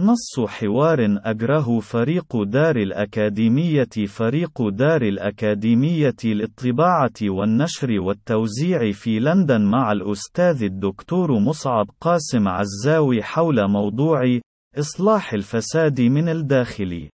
نص حوار أجره فريق دار الأكاديمية فريق دار الأكاديمية للطباعة والنشر والتوزيع في لندن مع الأستاذ الدكتور مصعب قاسم عزاوي حول موضوع إصلاح الفساد من الداخل.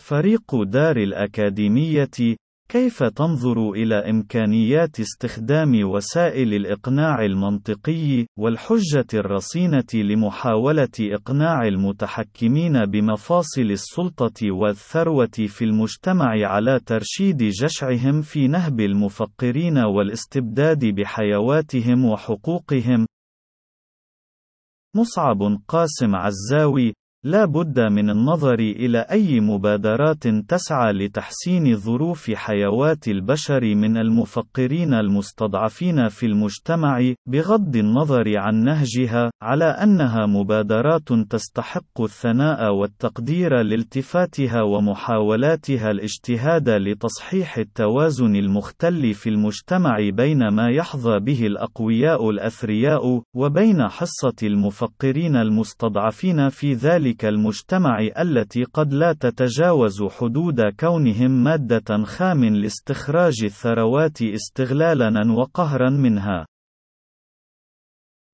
فريق دار الأكاديمية كيف تنظر إلى إمكانيات استخدام وسائل الإقناع المنطقي والحجة الرصينة لمحاولة إقناع المتحكمين بمفاصل السلطة والثروة في المجتمع على ترشيد جشعهم في نهب المفقرين والاستبداد بحيواتهم وحقوقهم؟ مصعب قاسم عزاوي لا بد من النظر إلى أي مبادرات تسعى لتحسين ظروف حيوات البشر من المفقرين المستضعفين في المجتمع، بغض النظر عن نهجها، على أنها مبادرات تستحق الثناء والتقدير لالتفاتها ومحاولاتها الاجتهاد لتصحيح التوازن المختل في المجتمع بين ما يحظى به الأقوياء الأثرياء، وبين حصة المفقرين المستضعفين في ذلك ذلك المجتمع التي قد لا تتجاوز حدود كونهم مادة خام لاستخراج الثروات استغلالا وقهرا منها.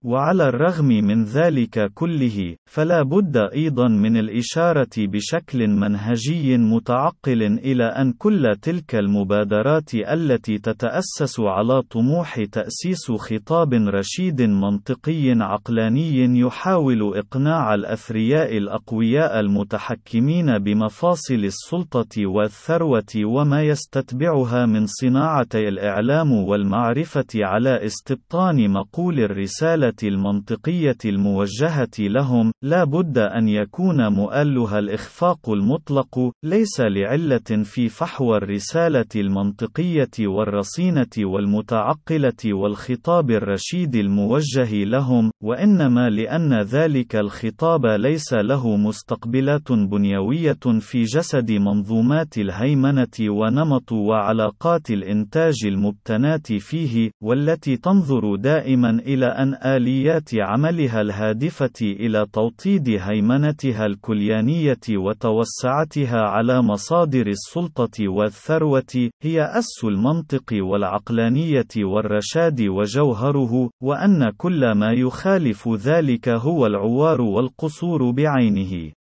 وعلى الرغم من ذلك كله، فلا بد أيضا من الإشارة بشكل منهجي متعقل إلى أن كل تلك المبادرات التي تتأسس على طموح تأسيس خطاب رشيد منطقي عقلاني يحاول إقناع الأثرياء الأقوياء المتحكمين بمفاصل السلطة والثروة وما يستتبعها من صناعتي الإعلام والمعرفة على استبطان مقول الرسالة المنطقية الموجهة لهم، لا بد أن يكون مؤلها الإخفاق المطلق، ليس لعلة في فحوى الرسالة المنطقية والرصينة والمتعقلة والخطاب الرشيد الموجه لهم، وإنما لأن ذلك الخطاب ليس له مستقبلات بنيوية في جسد منظومات الهيمنة ونمط وعلاقات الإنتاج المبتناة فيه، والتي تنظر دائما إلى أن آل آليات عملها الهادفة إلى توطيد هيمنتها الكليانية وتوسعتها على مصادر السلطة والثروة، هي أس المنطق والعقلانية والرشاد وجوهره، وأن كل ما يخالف ذلك هو العوار والقصور بعينه.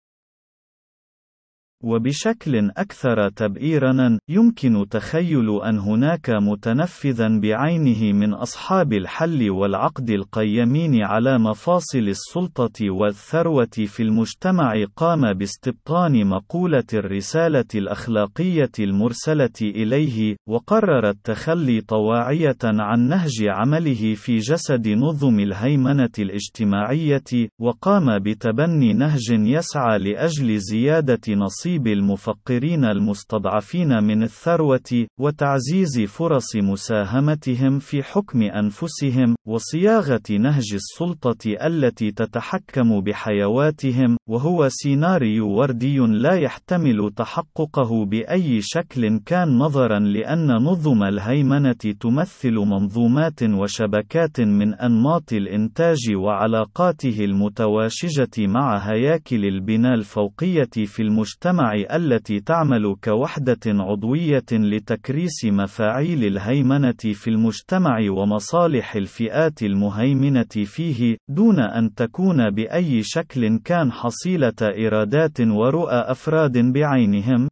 وبشكل أكثر تبئيرًا، يمكن تخيل أن هناك متنفذًا بعينه من أصحاب الحل والعقد القيمين على مفاصل السلطة والثروة في المجتمع قام باستبطان مقولة الرسالة الأخلاقية المرسلة إليه، وقرر التخلي طواعية عن نهج عمله في جسد نظم الهيمنة الاجتماعية، وقام بتبني نهج يسعى لأجل زيادة نصيب تنصيب المفقرين المستضعفين من الثروة، وتعزيز فرص مساهمتهم في حكم أنفسهم، وصياغة نهج السلطة التي تتحكم بحيواتهم، وهو سيناريو وردي لا يحتمل تحققه بأي شكل كان نظرا لأن نظم الهيمنة تمثل منظومات وشبكات من أنماط الإنتاج وعلاقاته المتواشجة مع هياكل البناء الفوقية في المجتمع التي تعمل كوحدة عضوية لتكريس مفاعيل الهيمنة في المجتمع ومصالح الفئات المهيمنة فيه، دون أن تكون بأي شكل كان حصيلة إرادات ورؤى أفراد بعينهم،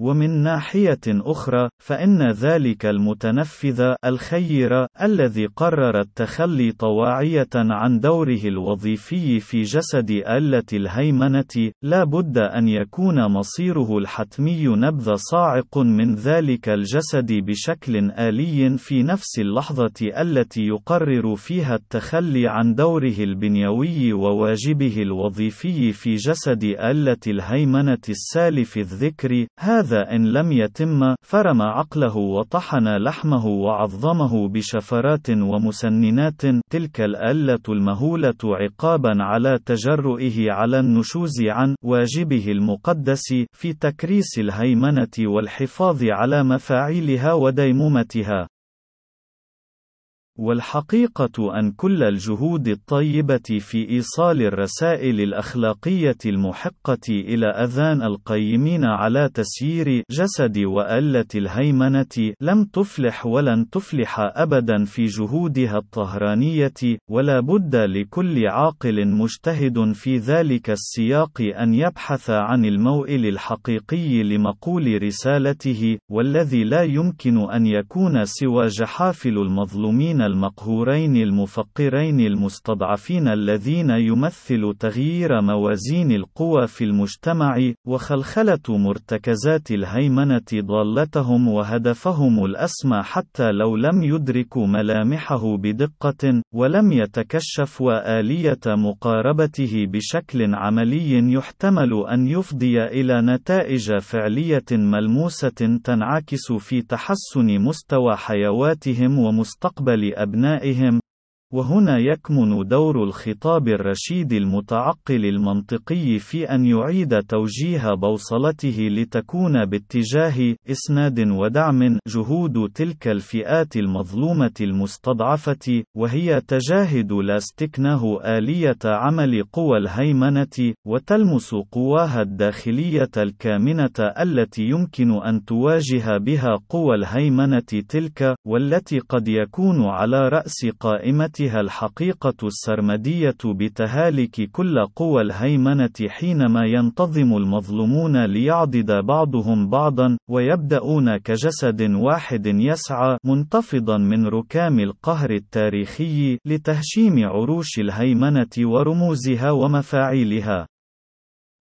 ومن ناحية أخرى، فإن ذلك المتنفذ الخير الذي قرر التخلي طواعية عن دوره الوظيفي في جسد آلة الهيمنة، لا بد أن يكون مصيره الحتمي نبذ صاعق من ذلك الجسد بشكل آلي في نفس اللحظة التي يقرر فيها التخلي عن دوره البنيوي وواجبه الوظيفي في جسد آلة الهيمنة السالف الذكر، هذا هذا إن لم يتم فرم عقله وطحن لحمه وعظمه بشفرات ومسننات تلك الآلة المهولة عقابا على تجرؤه على النشوز عن واجبه المقدس في تكريس الهيمنة والحفاظ على مفاعيلها وديمومتها. والحقيقة أن كل الجهود الطيبة في إيصال الرسائل الأخلاقية المحقة إلى أذان القيمين على تسيير جسد وألة الهيمنة لم تفلح ولن تفلح أبدا في جهودها الطهرانية، ولا بد لكل عاقل مجتهد في ذلك السياق أن يبحث عن الموئل الحقيقي لمقول رسالته، والذي لا يمكن أن يكون سوى جحافل المظلومين المقهورين المفقرين المستضعفين الذين يمثل تغيير موازين القوى في المجتمع وخلخلة مرتكزات الهيمنة ضالتهم وهدفهم الأسمى حتى لو لم يدركوا ملامحه بدقة ولم يتكشفوا آلية مقاربته بشكل عملي يحتمل أن يفضي إلى نتائج فعلية ملموسة تنعكس في تحسن مستوى حيواتهم ومستقبل أبنائهم وهنا يكمن دور الخطاب الرشيد المتعقل المنطقي في أن يعيد توجيه بوصلته لتكون باتجاه إسناد ودعم جهود تلك الفئات المظلومة المستضعفة، وهي تجاهد لا استكناه آلية عمل قوى الهيمنة، وتلمس قواها الداخلية الكامنة التي يمكن أن تواجه بها قوى الهيمنة تلك، والتي قد يكون على رأس قائمة ذاتها الحقيقة السرمدية بتهالك كل قوى الهيمنة حينما ينتظم المظلومون ليعضد بعضهم بعضا، ويبدأون كجسد واحد يسعى منتفضا من ركام القهر التاريخي لتهشيم عروش الهيمنة ورموزها ومفاعيلها.